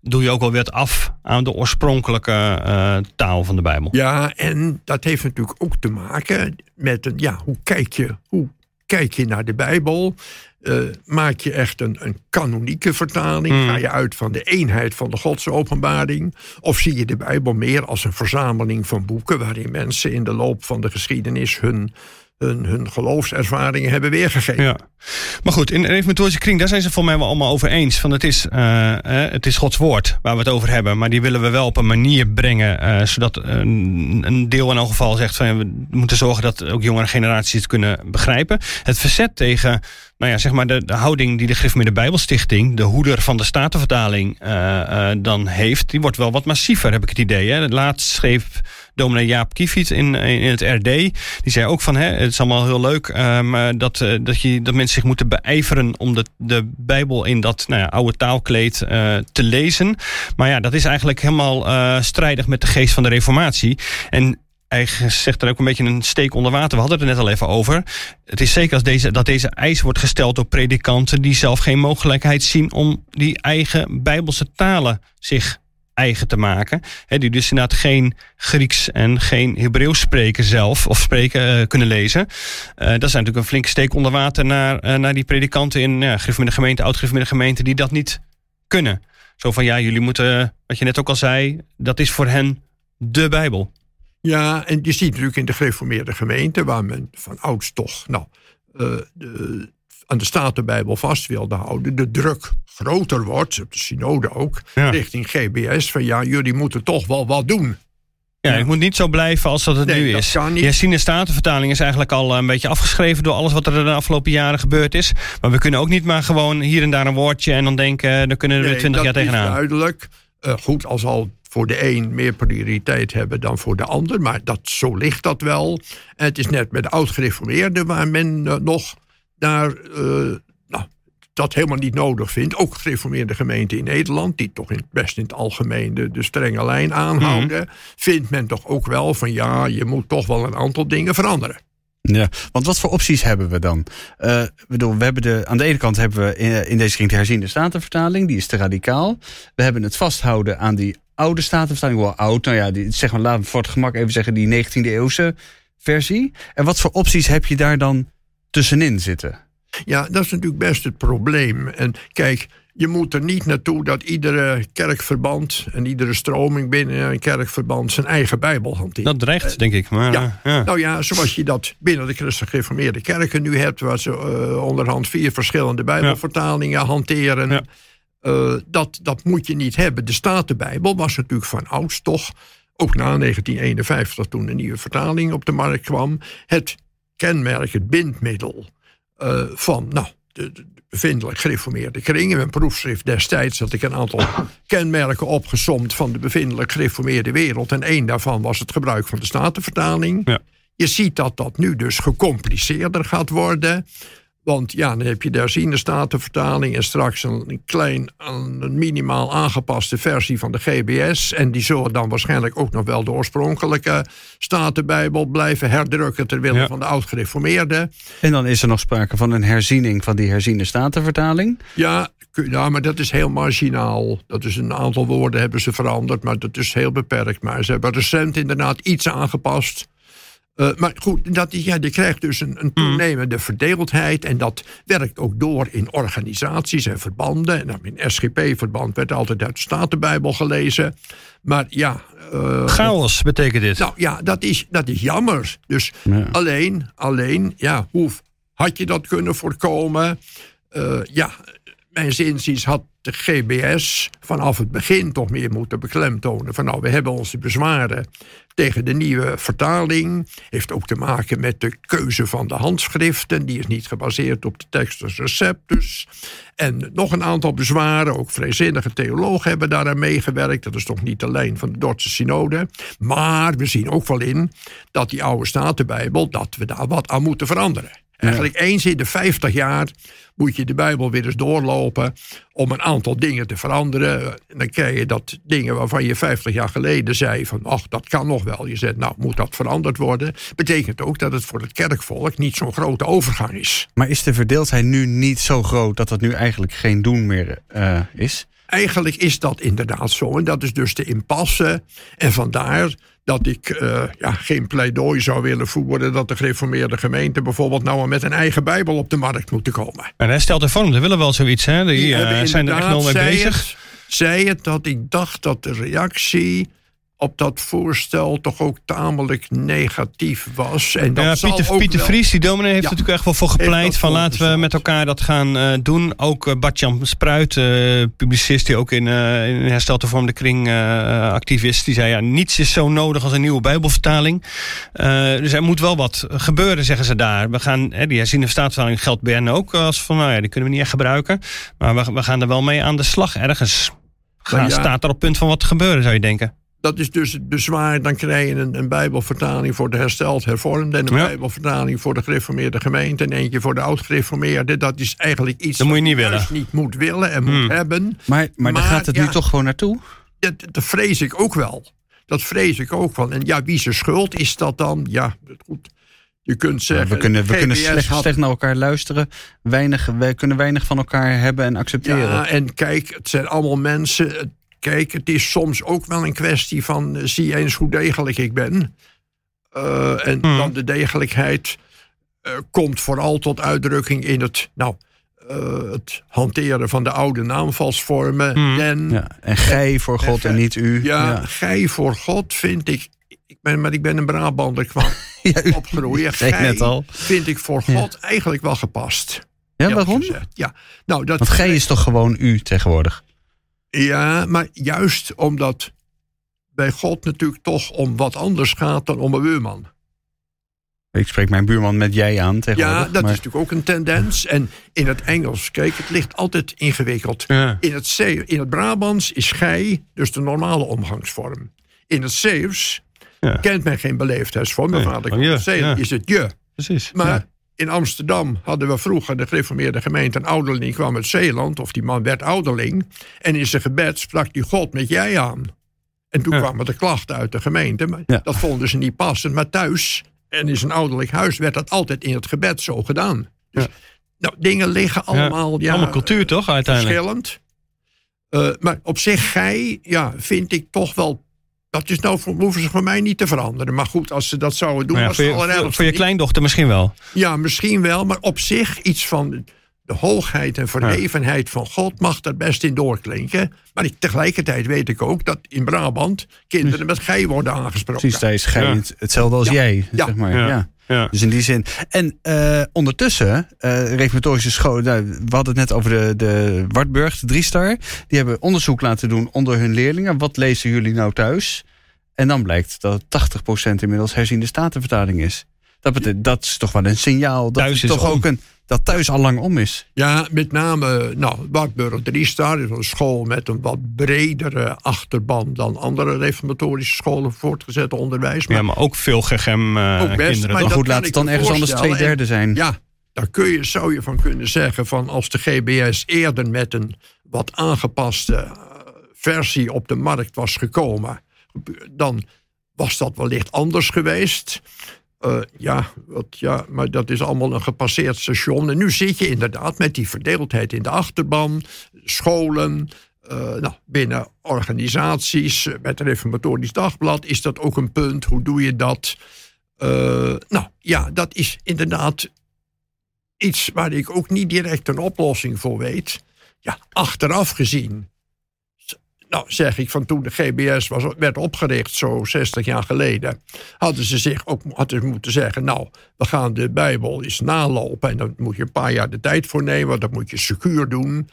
doe je ook wel weer af aan de oorspronkelijke uh, taal van de Bijbel. Ja, en dat heeft natuurlijk ook te maken met een, ja, hoe kijk je, hoe kijk je naar de Bijbel? Uh, maak je echt een, een kanonieke vertaling? Mm. Ga je uit van de eenheid van de godsopenbaring? Of zie je de Bijbel meer als een verzameling van boeken waarin mensen in de loop van de geschiedenis hun, hun, hun geloofservaringen hebben weergegeven? Ja. Maar goed, in de reformatorische kring, daar zijn ze volgens mij wel allemaal over eens. Van het, is, uh, het is Gods woord waar we het over hebben. Maar die willen we wel op een manier brengen. Uh, zodat een, een deel in elk geval zegt van we moeten zorgen dat ook jongere generaties het kunnen begrijpen. Het verzet tegen nou ja, zeg maar de, houding die de Gereformeerde Bijbelstichting, de hoeder van de Statenvertaling, uh, dan heeft, die wordt wel wat massiever, heb ik het idee. Hè. Laatst schreef dominee Jaap Kiefiet in, in het RD. Die zei ook van, hè, het is allemaal heel leuk um, dat, dat, je, dat mensen zich moeten beijveren om de, de Bijbel in dat nou ja, oude taalkleed uh, te lezen. Maar ja, dat is eigenlijk helemaal strijdig met de geest van de Reformatie. En hij zegt er ook een beetje een steek onder water. We hadden het er net al even over. Het is zeker als deze, dat deze eis wordt gesteld door predikanten die zelf geen mogelijkheid zien om die eigen Bijbelse talen zich eigen te maken. He, die dus inderdaad geen Grieks en geen Hebreeuws spreken zelf of spreken uh, kunnen lezen. Uh, dat is natuurlijk een flinke steek onder water naar, uh, naar die predikanten in ja, de gemeente, oud de gemeente, die dat niet kunnen. Zo van ja, jullie moeten, wat je net ook al zei, dat is voor hen de Bijbel. Ja, en je ziet natuurlijk in de gereformeerde gemeente, waar men van ouds toch nou, uh, de, aan de Statenbijbel vast wilde houden, de druk groter wordt, op de synode ook, ja. richting GBS, van ja, jullie moeten toch wel wat doen. Ja, het moet niet zo blijven als dat het nee, nu dat is. ziet de Statenvertaling is eigenlijk al een beetje afgeschreven door alles wat er de afgelopen jaren gebeurd is. Maar we kunnen ook niet maar gewoon hier en daar een woordje en dan denken, dan kunnen we er Nee, twintig jaar dat is tegenaan. duidelijk. Uh, goed, al zal voor de een meer prioriteit hebben dan voor de ander. Maar dat, zo ligt dat wel. En het is net met de oud-gereformeerden waar men uh, nog daar uh, nou, dat helemaal niet nodig vindt. Ook gereformeerde gemeenten in Nederland, die toch in, best in het algemeen de, de strenge lijn aanhouden, Mhm. vindt men toch ook wel van ja, je moet toch wel een aantal dingen veranderen. Ja, want wat voor opties hebben we dan? Uh, bedoel, we hebben de, aan de ene kant hebben we in, in deze kring de herziende statenvertaling, die is te radicaal. We hebben het vasthouden aan die oude statenvertaling, wel oud, nou ja, die, zeg maar, laten we voor het gemak even zeggen, die 19e eeuwse versie. En wat voor opties heb je daar dan tussenin zitten? Ja, dat is natuurlijk best het probleem. En kijk, je moet er niet naartoe dat iedere kerkverband en iedere stroming binnen een kerkverband zijn eigen Bijbel hanteert. Dat dreigt, denk ik. Maar, Ja. Nou ja, zoals je dat binnen de christelijk gereformeerde kerken nu hebt, waar ze uh, onderhand vier verschillende Bijbelvertalingen hanteren. Ja. Uh, dat, dat moet je niet hebben. De Statenbijbel was natuurlijk van ouds toch, ook na 1951 toen de nieuwe vertaling op de markt kwam, het kenmerk, het bindmiddel uh, van nou, de, de bevindelijk gereformeerde kringen. Mijn proefschrift destijds had ik een aantal kenmerken opgesomd van de bevindelijk gereformeerde wereld. En één daarvan was het gebruik van de Statenvertaling. Ja. Je ziet dat dat nu dus gecompliceerder gaat worden. Want ja, dan heb je de herziende statenvertaling en straks een, klein, een minimaal aangepaste versie van de GBS. En die zullen dan waarschijnlijk ook nog wel de oorspronkelijke Statenbijbel blijven herdrukken ter wille Ja. van de oud-gereformeerden. En dan is er nog sprake van een herziening van die herziende statenvertaling. Ja, ja, maar dat is heel marginaal. Dat is een aantal woorden hebben ze veranderd, maar dat is heel beperkt. Maar ze hebben recent inderdaad iets aangepast. Uh, maar goed, dat, ja, je krijgt dus een, een toenemende verdeeldheid. En dat werkt ook door in organisaties en verbanden. En dan in SGP-verband werd altijd uit de Statenbijbel gelezen. Maar ja. uh, Chaos betekent dit. nou ja, dat is, dat is jammer. Dus Ja. alleen, alleen, ja, hoe had je dat kunnen voorkomen? Uh, ja, mijn zinziens had de GBS vanaf het begin toch meer moeten beklemtonen. Van nou, we hebben onze bezwaren tegen de nieuwe vertaling. Heeft ook te maken met de keuze van de handschriften. Die is niet gebaseerd op de Textus Receptus. En nog een aantal bezwaren. Ook vrijzinnige theologen hebben daaraan meegewerkt. Dat is toch niet de lijn van de Dordtse synode. Maar we zien ook wel in dat die oude Statenbijbel... dat we daar wat aan moeten veranderen. Eigenlijk eens in de 50 jaar moet je de Bijbel weer eens doorlopen om een aantal dingen te veranderen. En dan krijg je dat dingen waarvan je 50 jaar geleden zei van ach, dat kan nog wel. Je zegt nou, moet dat veranderd worden? Betekent ook dat het voor het kerkvolk niet zo'n grote overgang is. Maar is de verdeeldheid nu niet zo groot dat dat nu eigenlijk geen doen meer uh, is? Eigenlijk is dat inderdaad zo. En dat is dus de impasse. En vandaar dat ik uh, ja, geen pleidooi zou willen voeren dat de gereformeerde gemeente bijvoorbeeld nou met een eigen Bijbel op de markt moeten komen. En hij stelt vorm, dat willen wel zoiets, hè? Die, Die uh, zijn er echt wel mee bezig. Het, zei het dat ik dacht dat de reactie op dat voorstel toch ook tamelijk negatief was. En dat ja, Pieter, ook Pieter Vries, die dominee, heeft Ja. er natuurlijk echt wel voor gepleit. Van laten we met elkaar dat gaan eh, doen. Ook uh, Bart-Jan Spruit, eh, publicist die ook in, eh in hersteld hervormde kring actief is. Die zei ja, niets is zo nodig als een nieuwe bijbelvertaling. Dus er moet wel wat gebeuren, zeggen ze daar. We gaan, hè, die herziende verstaatsvertaling geldt BN ook. Als van, nou ja, die kunnen we niet echt gebruiken. Maar we, we gaan er wel mee aan de slag ergens. Gaan, ja. Staat er op punt van wat te gebeuren, zou je denken. Dat is dus het bezwaar. Dan krijg je een, een bijbelvertaling voor de hersteld hervormde... en een Ja. bijbelvertaling voor de gereformeerde gemeente... en eentje voor de oud-gereformeerde. Dat is eigenlijk iets Dat moet je niet willen. niet moet willen en moet Hmm. hebben. Maar, maar, daar Maar, gaat het ja. nu toch gewoon naartoe? Dat, dat vrees ik ook wel. Dat vrees ik ook wel. En ja, wie zijn schuld is dat dan? Ja, goed. Je kunt zeggen... we kunnen, we kunnen slecht, had- slecht naar elkaar luisteren. Weinig, wij kunnen weinig van elkaar hebben en accepteren. Ja, en kijk, het zijn allemaal mensen. Kijk, het is soms ook wel een kwestie van... eh, zie eens hoe degelijk ik ben. Eh, en Hmm. dan de degelijkheid eh, komt vooral tot uitdrukking in het... Nou, eh, het hanteren van de oude naamvalsvormen. Hmm. En Ja, en gij voor God en niet u. ja, ja. gij voor God vind ik... ik ben, maar ik ben een Brabander kwam Ja, u- zei Gij net al. vind ik voor God eigenlijk wel gepast. Ja, waarom? gezegd. Ja, nou, dat, Want gij is toch gewoon u tegenwoordig? Ja, maar juist omdat bij God natuurlijk toch om wat anders gaat dan om een buurman. Ik spreek mijn buurman met jij aan tegenwoordig. Ja, dat maar- is natuurlijk ook een tendens. En in het Engels, kijk, het ligt altijd ingewikkeld. Ja. In het, Zee- in het Brabants is gij dus de normale omgangsvorm. In het Zeeuws Ja. kent men geen beleefdheidsvorm. Mijn Nee, vader ja. is het je. Precies. Maar. In Amsterdam hadden we vroeger de gereformeerde gemeente... een ouderling kwam uit Zeeland, of die man werd ouderling... en in zijn gebed sprak die God met jij aan. En toen Ja. kwamen de klachten uit de gemeente. Maar Ja. Dat vonden ze niet passend. Maar thuis en in zijn ouderlijk huis werd dat altijd in het gebed zo gedaan. Dus Ja. nou, dingen liggen allemaal... Ja, Allemaal cultuur toch, uiteindelijk? verschillend. Eh, maar op zich, gij, ja, vind ik toch wel... Dat is nou, voor- hoeven ze voor mij niet te veranderen. Maar goed, als ze dat zouden doen... Ja, was voor, het je, voor, voor je kleindochter misschien wel. Ja, misschien wel, maar op zich iets van de hoogheid en verhevenheid van God mag er best in doorklinken. Maar ik, tegelijkertijd weet ik ook dat in Brabant kinderen met gij worden aangesproken. Precies, daar is gij Ja. hetzelfde als Ja. jij, Ja. zeg maar. Ja. Ja. Dus in die zin. En eh, ondertussen, eh reformatorische scholen, nou, we hadden het net over de, de Wartburg, de Driestar. Die hebben onderzoek laten doen onder hun leerlingen. Wat lezen jullie nou thuis? En dan blijkt dat 80% inmiddels herziende statenvertaling is. Dat, betekent, dat is toch wel een signaal dat Thuis het is toch om. ook een, dat thuis al lang om is. Ja, met name, nou, Wartburg Driestar is een school met een wat bredere achterban dan andere reformatorische scholen voor voortgezet onderwijs. ja, maar ook veel GGM eh Ook best, kinderen. maar Maar goed, laat het dan ergens anders twee derde zijn. Ja, daar kun je, zou je van kunnen zeggen van als de GBS eerder met een wat aangepaste eh, versie op de markt was gekomen, dan was dat wellicht anders geweest. Eh, ja, wat, ja, maar dat is allemaal een gepasseerd station. En nu zit je inderdaad met die verdeeldheid in de achterban, scholen. eh, nou, binnen organisaties, eh, met het Reformatorisch Dagblad is dat ook een punt. Hoe doe je dat? Nou ja, dat is inderdaad iets waar ik ook niet direct een oplossing voor weet. Ja, achteraf gezien. Nou, zeg ik van toen de GBS was, werd opgericht, zo 60 jaar geleden, hadden ze zich ook hadden ze moeten zeggen: Nou, we gaan de Bijbel eens nalopen. En dan moet je een paar jaar de tijd voor nemen, want dat moet je secuur doen.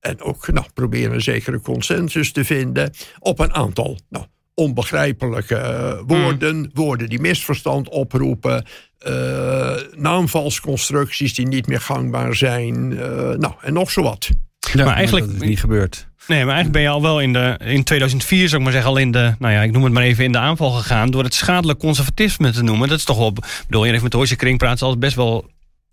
En ook nou, proberen een zekere consensus te vinden op een aantal nou, onbegrijpelijke eh, woorden. Woorden die misverstand oproepen. eh, naamvalsconstructies die niet meer gangbaar zijn. eh, nou, en nog zo wat. Ja, maar eigenlijk- dat is niet gebeurd. Nee, maar eigenlijk ben je al wel in, de, in 2004, zou ik maar zeggen, al in de, nou ja, ik noem het maar even in de aanval gegaan. Door het schadelijk conservatisme te noemen. Dat is toch wel, ik bedoel, in de reformatorische kring praten ze altijd best wel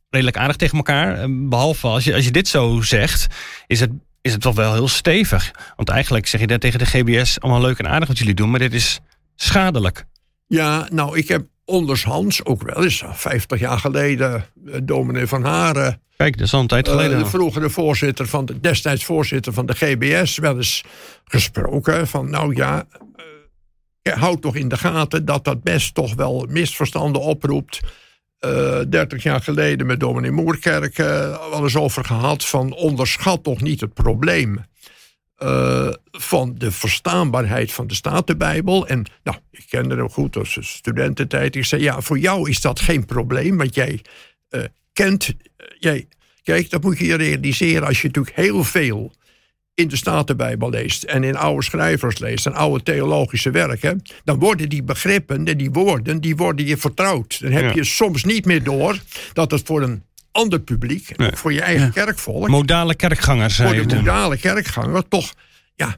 redelijk aardig tegen elkaar. Behalve als je, als je dit zo zegt, is het, is het toch wel heel stevig. Want eigenlijk zeg je dat tegen de GBS allemaal leuk en aardig wat jullie doen, maar dit is schadelijk. Ja, nou, ik heb ondershands ook wel eens, 50 jaar geleden, dominee van Haren. Kijk, dat is al een tijd geleden. Uh, de vroegere voorzitter van de, destijds voorzitter van de GBS, wel eens gesproken van, nou ja, uh, houd toch in de gaten dat dat best toch wel misverstanden oproept. Uh, 30 jaar geleden met dominee Moerkerk wel eens over gehad van onderschat toch niet het probleem. Uh, van de verstaanbaarheid van de Statenbijbel. En nou, ik kende hem goed als studententijd. Ik zei, ja, voor jou is dat geen probleem, want jij uh, kent... Uh, jij, kijk, dat moet je je realiseren als je natuurlijk heel veel in de Statenbijbel leest... en in oude schrijvers leest en oude theologische werken... dan worden die begrippen en die woorden, die worden je vertrouwd. Dan heb ja. je soms niet meer door dat het voor een ander publiek, nee. voor je eigen ja. kerkvolk. Modale kerkgangers. Voor de modale kerkganger toch, ja,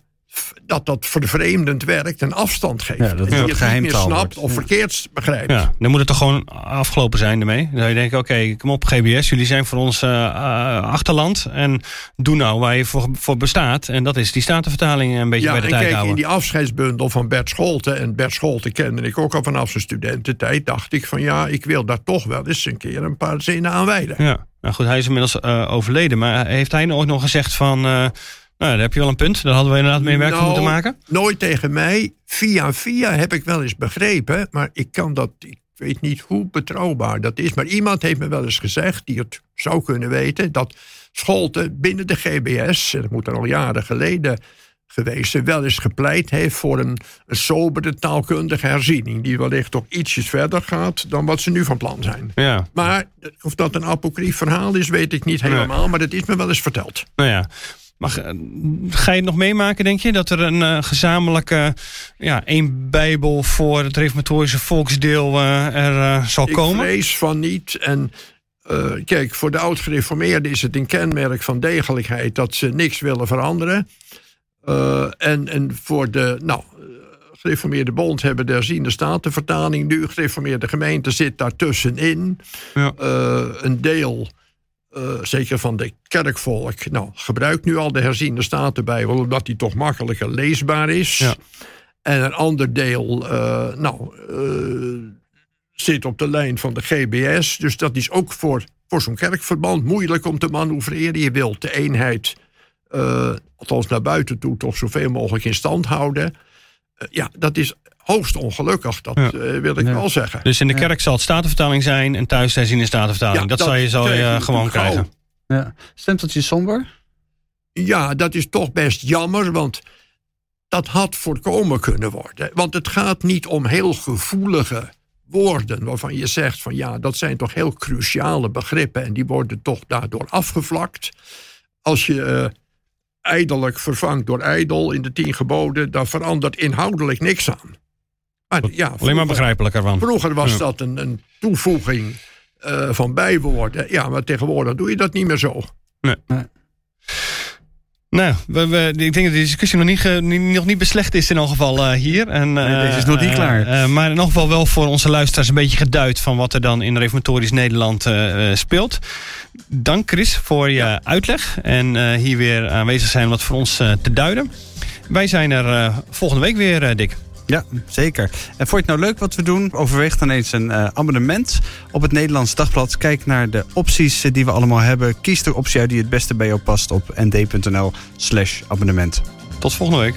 dat dat vervreemdend werkt en afstand geeft. Ja, dat je het niet meer snapt of verkeerd begrijpt. Ja, dan moet het toch gewoon afgelopen zijn ermee. Dan je denkt, oké, okay, kom op GBS, jullie zijn voor ons uh, achterland. En doe nou waar je voor, voor bestaat. En dat is die statenvertaling een beetje ja, bij de en tijd kijk, houden. in die afscheidsbundel van Bert Scholte... en Bert Scholte kende ik ook al vanaf zijn studententijd... dacht ik van ja, ik wil daar toch wel eens een keer een paar zinnen aan wijden. Ja, nou goed, hij is inmiddels uh, overleden. Maar heeft hij ook nog gezegd van... Uh, nou, daar heb je wel een punt. Daar hadden we inderdaad meer werk nou, van moeten maken. Nooit tegen mij. Via via heb ik wel eens begrepen. Maar ik kan dat. Ik weet niet hoe betrouwbaar dat is. Maar iemand heeft me wel eens gezegd, die het zou kunnen weten, dat Scholte binnen de GBS, dat moet er al jaren geleden geweest wel eens gepleit heeft voor een, een sobere taalkundige herziening. Die wellicht toch ietsjes verder gaat dan wat ze nu van plan zijn. Ja. Maar of dat een apocrief verhaal is, weet ik niet helemaal. Maar dat is me wel eens verteld. Nou ja. Maar ga je het nog meemaken, denk je? Dat er een uh, gezamenlijke, ja, één bijbel voor het reformatorische volksdeel uh, er uh, zal ik komen? Ik vrees van niet. En kijk, voor de oud-gereformeerden is het een kenmerk van degelijkheid dat ze niks willen veranderen. en, en voor de, nou, gereformeerde bond hebben de herziende statenvertaling nu. Gereformeerde gemeente zit daartussenin. Ja. een deel... Uh, zeker van de kerkvolk. Nou, gebruikt nu al de herziende statenbijbel, omdat die toch makkelijker leesbaar is. Ja. En een ander deel, uh, nou, uh, zit op de lijn van de GBS. Dus dat is ook voor, voor zo'n kerkverband moeilijk om te manoeuvreren. Je wilt de eenheid, althans naar buiten toe, toch zoveel mogelijk in stand houden. ja, dat is hoogst ongelukkig, dat Ja. uh, wil ik Ja. wel zeggen. Dus in de kerk zal het statenvertaling zijn en thuis zijn in statenvertaling. Ja, dat, dat zal je, zal je eh, gewoon krijgen. Ja. Stemt dat je somber? Ja, dat is toch best jammer, want dat had voorkomen kunnen worden. Want het gaat niet om heel gevoelige woorden waarvan je zegt van ja, dat zijn toch heel cruciale begrippen en die worden toch daardoor afgevlakt. Als je eh ijdelijk vervangt door ijdel in de tien geboden, dan verandert inhoudelijk niks aan. Maar, ja, Alleen maar begrijpelijker van. Vroeger was Ja. dat een, een toevoeging eh, van bijwoorden. Ja, maar tegenwoordig doe je dat niet meer zo. Nou, we, we- ik denk dat de discussie nog niet, nog niet beslecht is in elk geval eh, hier. En, Nee, eh, deze is nog niet klaar. eh, maar in elk geval wel voor onze luisteraars een beetje geduid van wat er dan in reformatorisch Nederland eh, eh, speelt. Dank Chris voor je uitleg en eh, hier weer aanwezig zijn om wat voor ons te duiden. Wij zijn er eh, volgende week weer, eh, Dick. Ja, zeker. En vond je het nou leuk wat we doen? Overweeg dan eens een eh, abonnement op het Nederlands Dagblad. Kijk naar de opties eh, die we allemaal hebben. Kies de optie uit die het beste bij jou past op nd.nl slash abonnement. Tot volgende week.